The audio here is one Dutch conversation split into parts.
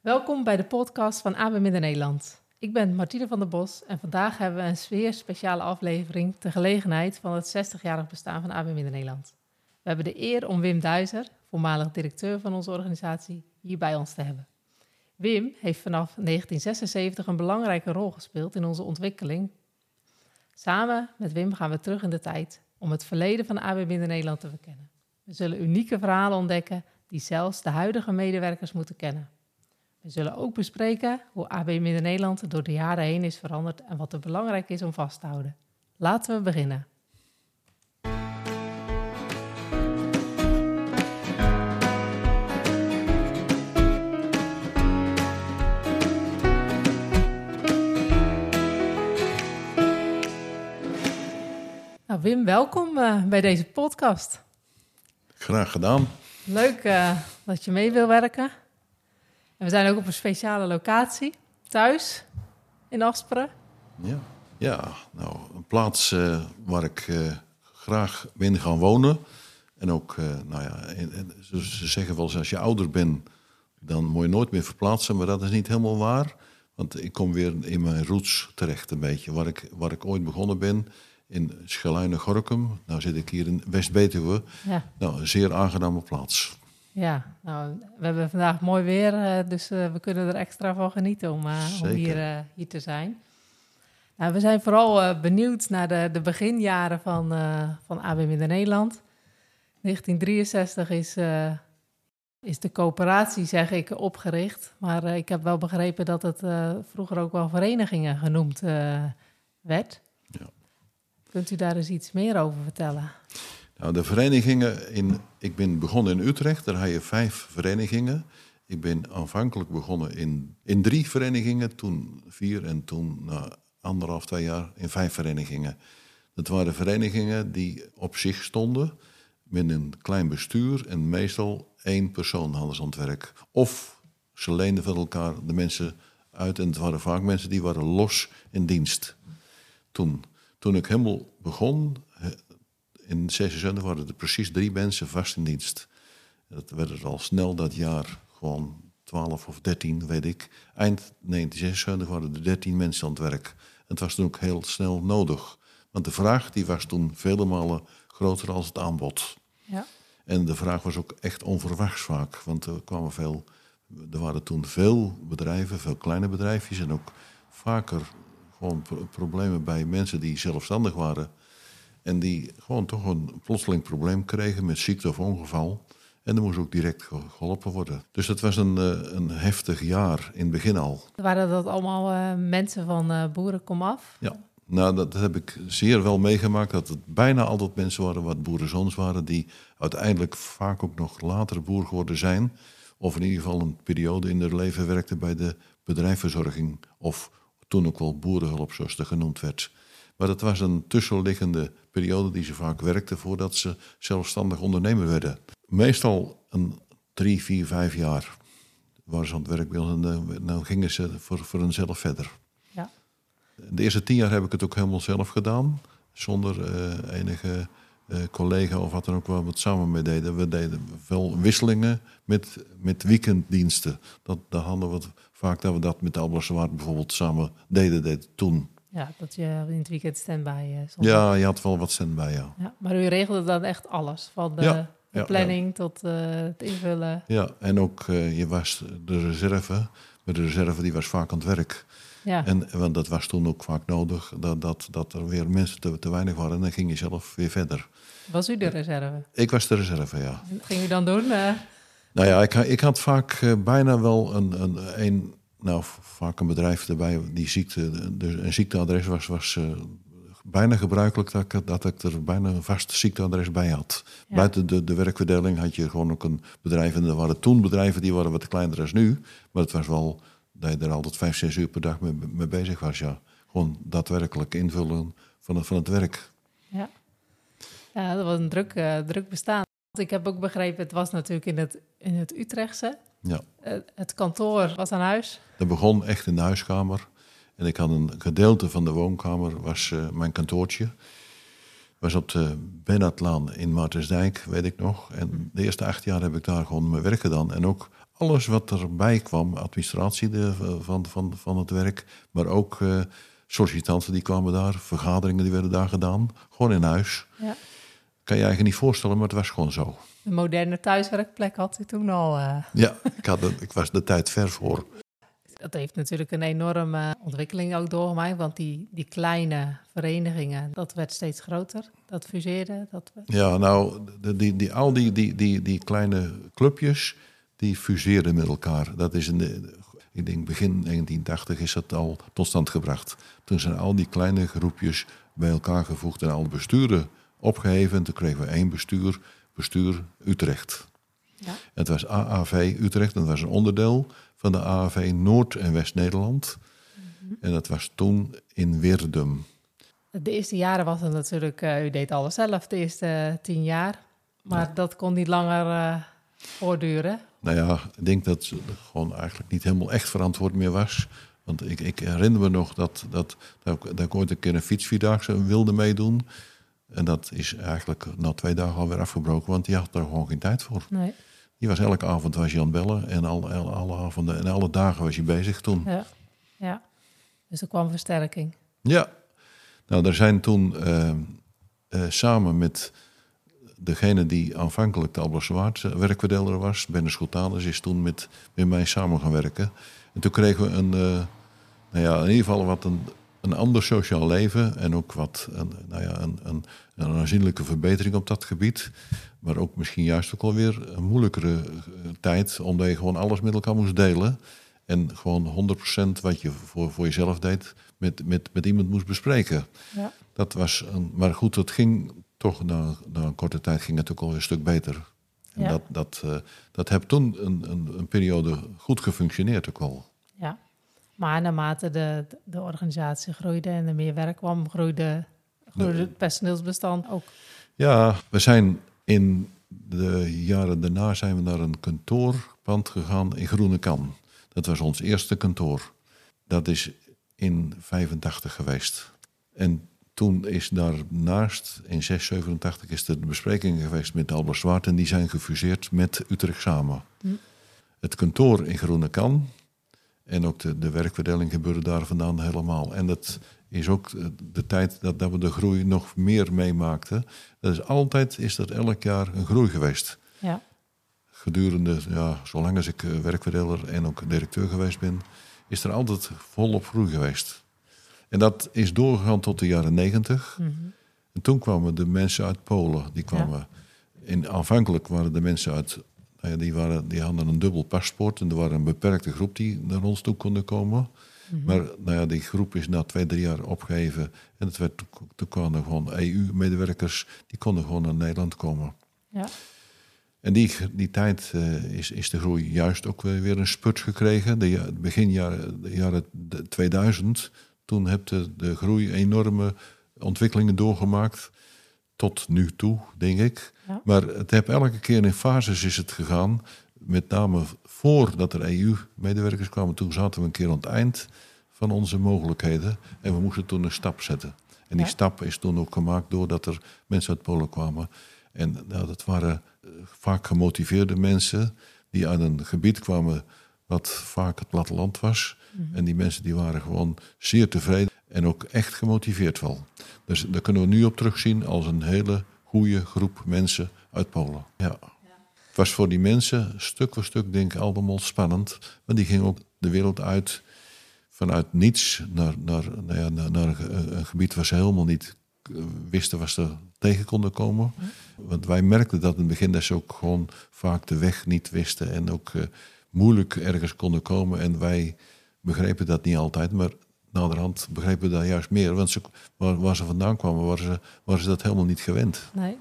Welkom bij de podcast van AB Midden-Nederland. Ik ben Martine van der Bos en vandaag hebben we een zeer speciale aflevering ter gelegenheid van het 60-jarig bestaan van AB Midden-Nederland. We hebben de eer om Wim Duizer, voormalig directeur van onze organisatie, hier bij ons te hebben. Wim heeft vanaf 1976 een belangrijke rol gespeeld in onze ontwikkeling. Samen met Wim gaan we terug in de tijd om het verleden van AB Midden-Nederland te verkennen. We zullen unieke verhalen ontdekken die zelfs de huidige medewerkers moeten kennen. We zullen ook bespreken hoe AB Midden-Nederland door de jaren heen is veranderd en wat er belangrijk is om vast te houden. Laten we beginnen. Nou, Wim, welkom uh, bij deze podcast. Graag gedaan. Leuk uh, dat je mee wil werken. En we zijn ook op een speciale locatie, thuis in Asperen. Ja, ja nou, een plaats uh, waar ik graag ben gaan wonen. En ook, nou ja, in, ze zeggen wel eens als je ouder bent, dan moet je nooit meer verplaatsen. Maar dat is niet helemaal waar. Want ik kom weer in mijn roots terecht een beetje. Waar ik, waar ik ooit begonnen ben in Scheluinen-Gorkum. Nou zit ik hier in West-Betuwe. Ja. Nou, een zeer aangename plaats. Ja, nou, we hebben vandaag mooi weer, dus uh, we kunnen er extra van genieten om, uh, om hier, hier te zijn. Nou, we zijn vooral benieuwd naar de, de beginjaren van, van AB Midden-Nederland. 1963 is, is de coöperatie, zeg ik, opgericht. Maar ik heb wel begrepen dat het vroeger ook wel verenigingen genoemd werd. Ja. Kunt u daar eens iets meer over vertellen? Nou, de verenigingen, in, ik ben begonnen in Utrecht, daar had je vijf verenigingen. Ik ben aanvankelijk begonnen in, in drie verenigingen, toen vier en toen na anderhalf, twee jaar in vijf verenigingen. Dat waren verenigingen die op zich stonden met een klein bestuur en meestal één persoon hadden ze aan het werk. Of ze leenden van elkaar de mensen uit en het waren vaak mensen die waren los in dienst. Toen, toen ik helemaal begon, in 76 waren er precies drie mensen vast in dienst. Dat werd er al snel dat jaar gewoon 12 of 13, weet ik. Eind 1976 waren er 13 mensen aan het werk. het was toen ook heel snel nodig. Want de vraag die was toen vele malen groter dan het aanbod. Ja. En de vraag was ook echt onverwachts vaak. Want er kwamen veel. Er waren toen veel bedrijven, veel kleine bedrijfjes. En ook vaker gewoon problemen bij mensen die zelfstandig waren en die gewoon toch een plotseling probleem kregen met ziekte of ongeval. En er moest ook direct geholpen worden. Dus het was een, eh, een heftig jaar in het begin al. Waren dat allemaal uh, mensen van uh, boerenkomaf? Ja, nou dat heb ik zeer wel meegemaakt. Dat het bijna altijd mensen waren wat boerenzoons waren. Die uiteindelijk vaak ook nog later boer geworden zijn. Of in ieder geval een periode in hun leven werkten bij de bedrijfsverzorging. Of toen ook wel boerenhulp zoals het genoemd werd. Maar dat was een tussenliggende periode die ze vaak werkten voordat ze zelfstandig ondernemer werden. Meestal een drie, vier, vijf jaar waren ze aan het werk bij ons en dan nou gingen ze voor, voor hunzelf verder. Ja. De eerste tien jaar heb ik het ook helemaal zelf gedaan, zonder uh, enige uh, collega of wat dan ook waar we het samen mee deden. We deden veel wisselingen met, met weekenddiensten. Dat, daar hadden we vaak dat we dat met de Alblassewaard bijvoorbeeld samen deden, deden toen. Ja, dat je in het weekend standby uh, Ja, je had wel wat standby, ja. ja. Maar u regelde dan echt alles, van de, de planning tot uh, het invullen. Ja, en ook uh, je was de reserve, met de reserve die was vaak aan het werk. Ja. En, want dat was toen ook vaak nodig, dat, dat, dat er weer mensen te, te weinig waren. En dan ging je zelf weer verder. Was u de reserve? Ik was de reserve, ja. Wat ging u dan doen? Nou ja, ik, ik had vaak bijna wel een, een, een nou, vaak een bedrijf erbij die ziekte, dus een ziekteadres was, was uh, bijna gebruikelijk dat ik, dat ik er bijna een vast ziekteadres bij had. Buiten de, de werkverdeling had je gewoon ook een bedrijf. En er waren toen bedrijven die waren wat kleiner dan nu. Maar het was wel dat je er altijd vijf, zes uur per dag mee, mee bezig was. Ja. Gewoon daadwerkelijk invullen van het, van het werk. Ja. ja, dat was een druk, uh, druk bestaan. Ik heb ook begrepen, het was natuurlijk in het, in het Utrechtse. Ja. Uh, het kantoor was aan huis. Dat begon echt in de huiskamer. En ik had een gedeelte van de woonkamer, was uh, mijn kantoortje. Was op de Benatlaan in Maartensdijk, weet ik nog. En de eerste acht jaar heb ik daar gewoon mijn werk gedaan. En ook alles wat erbij kwam, administratie de, van, van, van het werk, maar ook uh, sollicitanten die kwamen daar, vergaderingen die werden daar gedaan, gewoon in huis. Ja. Kan je eigenlijk niet voorstellen, maar het was gewoon zo. Een moderne thuiswerkplek had u toen al. Uh... Ja, ik, had ik was de tijd ver voor. Dat heeft natuurlijk een enorme ontwikkeling ook doorgemaakt. Want die, die kleine verenigingen, dat werd steeds groter. Dat fuseerde. Dat Ja, nou, die, die, al die, die, die, die kleine clubjes, die fuseerden met elkaar. Dat is in de, ik denk begin 1980 is dat al tot stand gebracht. Toen zijn al die kleine groepjes bij elkaar gevoegd en alle besturen opgeheven. En toen kregen we één bestuur, bestuur Utrecht. Ja. Het was AAV Utrecht, en dat was een onderdeel van de AAV Noord- en West-Nederland. Mhm. En dat was toen in Weerdum. De eerste jaren was het natuurlijk, uh, u deed alles zelf, de eerste tien jaar. Maar dat kon niet langer uh, voortduren. Nou ja, ik denk dat het gewoon eigenlijk niet helemaal echt verantwoord meer was. Want ik, ik herinner me nog dat, dat, dat, dat ik ooit een keer een fietsvierdaagse wilde meedoen. En dat is eigenlijk na twee dagen alweer afgebroken, want die had er gewoon geen tijd voor. Nee. Die was elke avond was je aan het bellen en alle, alle, alle avonden en alle dagen was je bezig toen. Ja, ja. dus er kwam versterking. Ja, nou er zijn toen uh, uh, samen met degene die aanvankelijk de Albert Zwaard werkverdeler was, Benne Schoutalis, is toen met, met mij samen gaan werken. En toen kregen we een, uh, nou ja, in ieder geval wat een, een ander sociaal leven en ook wat een, nou ja, een, een, een aanzienlijke verbetering op dat gebied. Maar ook misschien juist ook alweer een moeilijkere eh, tijd, omdat je gewoon alles met elkaar moest delen. En gewoon 100% wat je voor, voor jezelf deed, met, met, met iemand moest bespreken. Ja. Dat was een, maar goed, dat ging toch na, na een korte tijd ging het ook al een stuk beter. En dat, dat, uh, dat heeft toen een, een, een, periode goed gefunctioneerd ook al. Maar naarmate de, de organisatie groeide en er meer werk kwam, groeide, groeide het personeelsbestand ook. Ja, we zijn in de jaren daarna zijn we naar een kantoorpand gegaan in Groenekan. Dat was ons eerste kantoor. Dat is in 85 geweest. En toen is daarnaast, in 687, is er de bespreking geweest met Albert Zwart en die zijn gefuseerd met Utrecht samen. Hm. Het kantoor in Groenekan en ook de, de werkverdeling gebeurde daar vandaan helemaal. En dat is ook de tijd dat, dat we de groei nog meer meemaakten. Dat is altijd, is dat elk jaar een groei geweest. Ja. Gedurende, ja, zolang als ik eh, werkverdeler en ook directeur geweest ben, is er altijd volop groei geweest. En dat is doorgegaan tot de jaren negentig. Mhm. En toen kwamen de mensen uit Polen. Die kwamen. In, aanvankelijk waren de mensen uit. Nou ja, die, waren, die hadden een dubbel paspoort. En er waren een beperkte groep die naar ons toe konden komen. Mhm. Maar nou ja, die groep is na twee, drie jaar opgeheven. En het werd, toen kwamen gewoon EU-medewerkers. Die konden gewoon naar Nederland komen. Ja. En die, die tijd uh, is, is de groei juist ook weer een spurt gekregen. De, begin jaren, de jaren 2000 toen heb de, de groei enorme ontwikkelingen doorgemaakt. Tot nu toe, denk ik. Maar het heb elke keer in fases is het gegaan. Met name voordat er EU-medewerkers kwamen, toen zaten we een keer aan het eind van onze mogelijkheden. En we moesten toen een stap zetten. En die stap is toen ook gemaakt doordat er mensen uit Polen kwamen. En nou, dat waren eh, vaak gemotiveerde mensen die uit een gebied kwamen wat vaak het platteland was. Mhm. En die mensen die waren gewoon zeer tevreden en ook echt gemotiveerd wel. Dus daar kunnen we nu op terugzien als een hele goede groep mensen uit Polen. Ja. Het was voor die mensen stuk voor stuk denk ik allemaal spannend. Want die gingen ook de wereld uit vanuit niets naar, naar, nou ja, naar, naar een gebied waar ze helemaal niet eh, wisten wat ze tegen konden komen. Want wij merkten dat in het begin dat ze ook gewoon vaak de weg niet wisten en ook uh, moeilijk ergens konden komen. En wij begrepen dat niet altijd, maar naderhand begrepen we dat juist meer. Want ze, waar, ze vandaan kwamen, waren ze, waren ze dat helemaal niet gewend. Nee,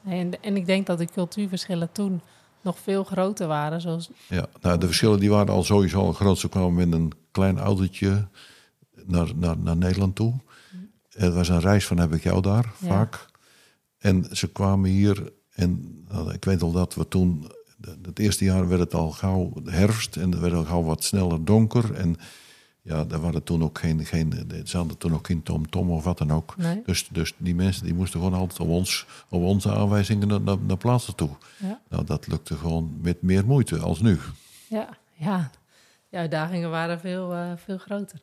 nee en, en ik denk dat de cultuurverschillen toen nog veel groter waren. Zoals... Ja, nou, de verschillen die waren al sowieso al groot. Ze kwamen met een klein autootje naar, naar, naar Nederland toe. Het was een reis van heb ik jou daar, vaak. En ze kwamen hier en nou, ik weet al dat we toen het eerste jaar werd het al gauw herfst en er werd al gauw wat sneller donker. En ja, daar waren toen ook geen, geen, ze hadden toen ook geen tom-tom of wat dan ook. Dus, dus die mensen die moesten gewoon altijd op, ons, op onze aanwijzingen naar, naar, plaatsen toe. Ja. Nou, dat lukte gewoon met meer moeite als nu. Ja, ja. de uitdagingen waren veel, uh, veel groter.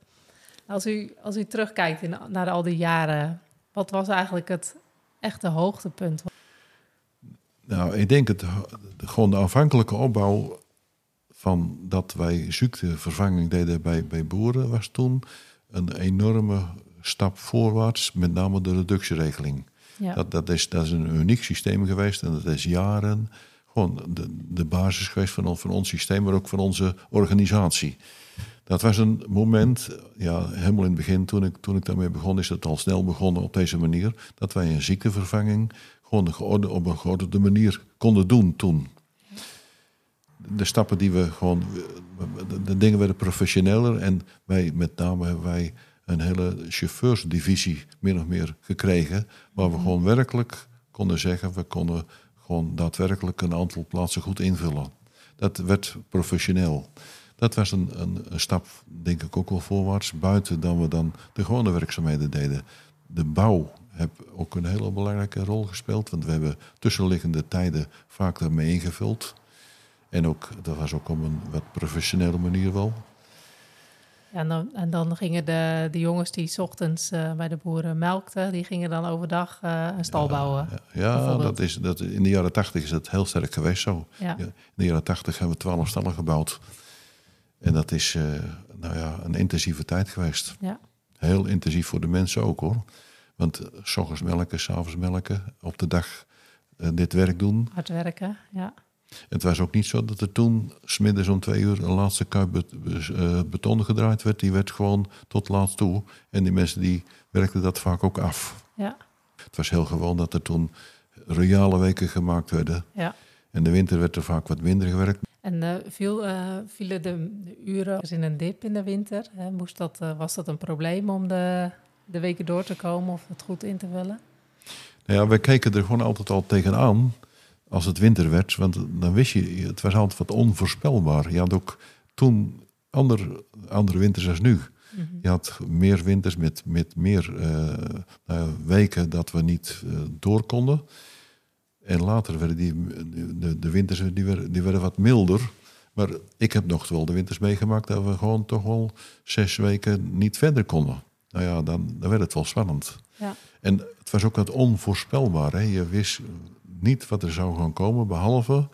Als u, als u terugkijkt in, naar al die jaren, wat was eigenlijk het echte hoogtepunt? Nou, ik denk het, gewoon de aanvankelijke opbouw van dat wij ziektevervanging deden bij, bij boeren was toen een enorme stap voorwaarts, met name de reductieregeling. Ja. Dat, dat, is, dat is een uniek systeem geweest en dat is jaren gewoon de, de basis geweest van, van ons systeem, maar ook van onze organisatie. Dat was een moment, ja, helemaal in het begin, toen ik, toen ik daarmee begon, is het al snel begonnen op deze manier, dat wij een ziektevervanging gewoon op een geordende manier konden doen toen. De stappen die we gewoon, de dingen werden professioneler en wij, met name hebben wij een hele chauffeursdivisie min of meer gekregen, waar we mhm. gewoon werkelijk konden zeggen, we konden gewoon daadwerkelijk een aantal plaatsen goed invullen. Dat werd professioneel. Dat was een, een, een, stap, denk ik ook wel voorwaarts, buiten dan we dan de gewone werkzaamheden deden. De bouw heeft ook een hele belangrijke rol gespeeld, want we hebben tussenliggende tijden vaak daarmee ingevuld. En ook, dat was ook op een wat professionele manier wel. Ja, en, dan, en dan gingen de, de jongens die s ochtends uh, bij de boeren melkten, die gingen dan overdag uh, een stal bouwen. Ja, ja dat is, dat, in de jaren tachtig is dat heel sterk geweest zo. Ja. in de jaren tachtig hebben we twaalf stallen gebouwd. En dat is uh, nou ja, een intensieve tijd geweest. Ja. Heel intensief voor de mensen ook hoor. Want s ochtends melken, s'avonds melken, op de dag dit werk doen. Hard werken, ja. Het was ook niet zo dat er toen smiddags om twee uur een laatste kuip eh, beton gedraaid werd. Die werd gewoon tot laatst toe. En die mensen die werkten dat vaak ook af. Ja. Het was heel gewoon dat er toen royale weken gemaakt werden. Ja. En de winter werd er vaak wat minder gewerkt. En uh, viel, uh, vielen de, uren in een dip in de winter? Hè? Moest dat, was dat een probleem om de, de weken door te komen of het goed in te vullen? Nou ja, wij keken er gewoon altijd al tegenaan als het winter werd. Want dan wist je, het was altijd wat onvoorspelbaar. Je had ook toen andere, andere winters als nu. Mhm. Je had meer winters met, met meer uh, nou, weken dat we niet uh, door konden. En later werden die, de, de winters die werden, die werden wat milder. Maar ik heb nog wel de winters meegemaakt dat we gewoon toch wel zes weken niet verder konden. Nou ja, dan, dan werd het wel spannend. Ja. En het was ook wat onvoorspelbaar. Hè? Je wist niet wat er zou gaan komen, behalve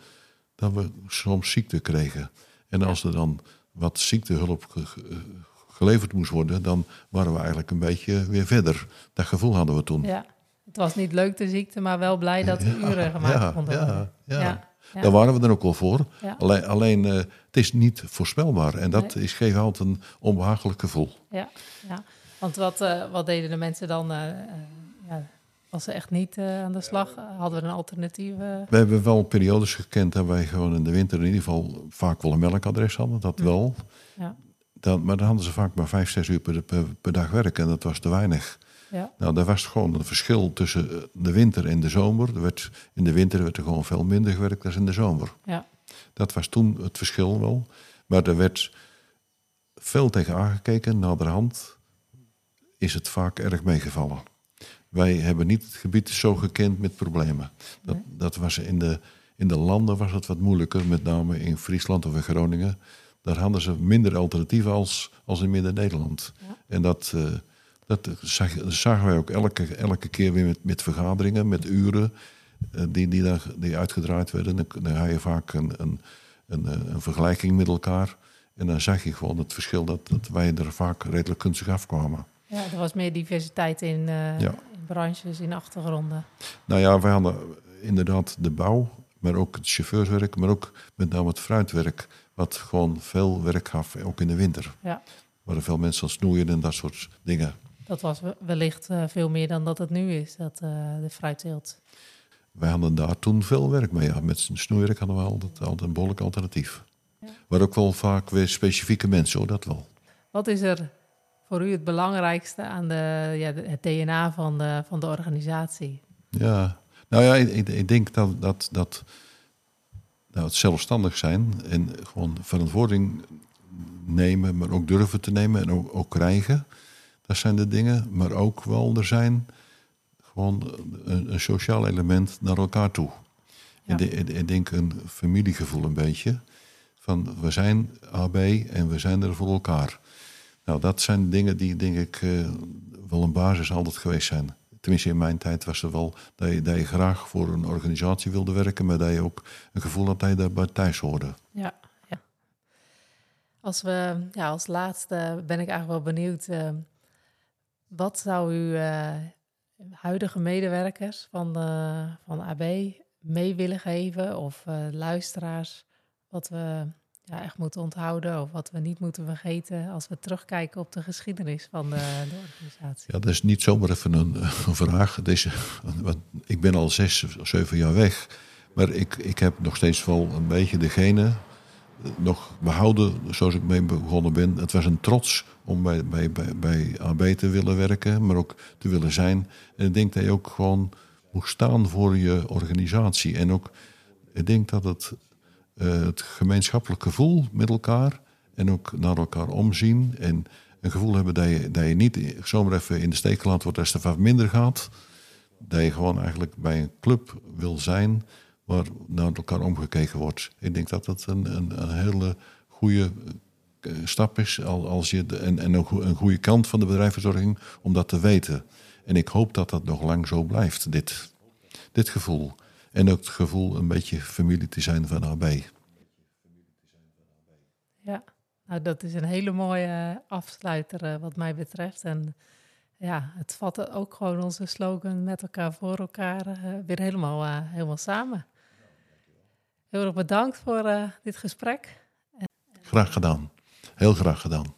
dat we soms ziekte kregen. En als er dan wat ziektehulp geleverd moest worden, dan waren we eigenlijk een beetje weer verder. Dat gevoel hadden we toen. Ja, het was niet leuk de ziekte, maar wel blij dat de uren gemaakt ja, konden worden. Ja, ja. Ja. Daar waren we er ook wel voor. Alleen, alleen uh, het is niet voorspelbaar. En dat is, geeft altijd een onbehagelijk gevoel. Ja, ja. Want wat, uh, wat deden de mensen dan? Uh, ja, als ze echt niet aan de slag, hadden we een alternatieve. We hebben wel periodes gekend dat wij gewoon in de winter in ieder geval vaak wel een melkadres hadden, dat wel. Ja. Dan, maar dan hadden ze vaak maar vijf, zes uur per, per, dag werken en dat was te weinig. Ja. Nou, daar was gewoon een verschil tussen eh, de winter en de zomer. Er werd, in de winter werd er gewoon veel minder gewerkt dan in de zomer. Ja. Dat was toen het verschil wel. Maar er werd veel tegen aangekeken. Naderhand is het vaak erg meegevallen. Wij hebben niet het gebied zo gekend met problemen. Dat, dat was in, de, in de landen was het wat moeilijker, met name in Friesland of in Groningen. Daar hadden ze minder alternatieven als, als in Midden-Nederland. En dat, uh, dat zagen wij ook elke, elke keer weer met, met vergaderingen, met uren uh, die, die, daar, die uitgedraaid werden. Dan, dan had je vaak een, een, een, eh, een, vergelijking met elkaar. En dan zag je gewoon het verschil dat, dat wij er vaak redelijk kunstig afkwamen. Ja, er was meer diversiteit in, ja branches, in achtergronden? Nou ja, wij hadden inderdaad de bouw, maar ook het chauffeurswerk, maar ook met name het fruitwerk, wat gewoon veel werk gaf, ook in de winter. Ja. Waar er veel mensen aan snoeien en dat soort dingen. Dat was wellicht uh, veel meer dan dat het nu is, dat, uh, de fruitteelt. Wij hadden daar toen veel werk mee. Ja. Met snoeiwerk hadden we altijd, altijd een behoorlijk alternatief. Ja. Maar ook wel vaak weer specifieke mensen, hoor, dat wel. Wat is er voor u het belangrijkste aan de, ja, het DNA van de, van de organisatie? Ja, nou ja, ik, ik denk dat, dat, dat nou, het zelfstandig zijn en gewoon verantwoording nemen, maar ook durven te nemen en ook, ook krijgen. Dat zijn de dingen. Maar ook wel er zijn gewoon een, een sociaal element naar elkaar toe. Ja. Ik, ik, denk een familiegevoel een beetje van we zijn AB en we zijn er voor elkaar. Nou, dat zijn dingen die denk ik eh, wel een basis altijd geweest zijn. Tenminste, in mijn tijd was er wel dat je, dat je graag voor een organisatie wilde werken, maar dat je ook een gevoel had dat je daarbij thuis hoorde. Ja, ja. Als, we, ja, als laatste ben ik eigenlijk wel benieuwd. eh, wat zou u eh, huidige medewerkers van, van AB mee willen geven? Of luisteraars, wat we ja, echt moeten onthouden of wat we niet moeten vergeten als we terugkijken op de geschiedenis van de, de organisatie? Ja, dat is niet zomaar even een, een vraag. Deze, want ik ben al zes of zeven jaar weg. Maar ik, ik heb nog steeds wel een beetje degene nog behouden zoals ik mee begonnen ben. Het was een trots om bij, bij, bij, bij AB te willen werken, maar ook te willen zijn. En ik denk dat je ook gewoon moet staan voor je organisatie. En ook, ik denk dat het, eh, het gemeenschappelijk gevoel met elkaar en ook naar elkaar omzien en een gevoel hebben dat je, dat je niet zomaar even in de steek gelaten wordt als het wat minder gaat. Dat je gewoon eigenlijk bij een club wil zijn waar naar elkaar omgekeken wordt. Ik denk dat dat een, een, een hele goede eh, stap is al- als je en, en goe- een goede kant van de bedrijfsverzorging om dat te weten. En ik hoop dat dat nog lang zo blijft, dit, dit gevoel. En ook het gevoel een beetje familie te zijn van AB. Ja, nou dat is een hele mooie afsluiter eh, wat mij betreft. En ja, het vat ook gewoon onze slogan met elkaar voor elkaar eh, weer helemaal, eh, helemaal samen. Heel erg bedankt voor dit gesprek. Graag gedaan. Heel graag gedaan.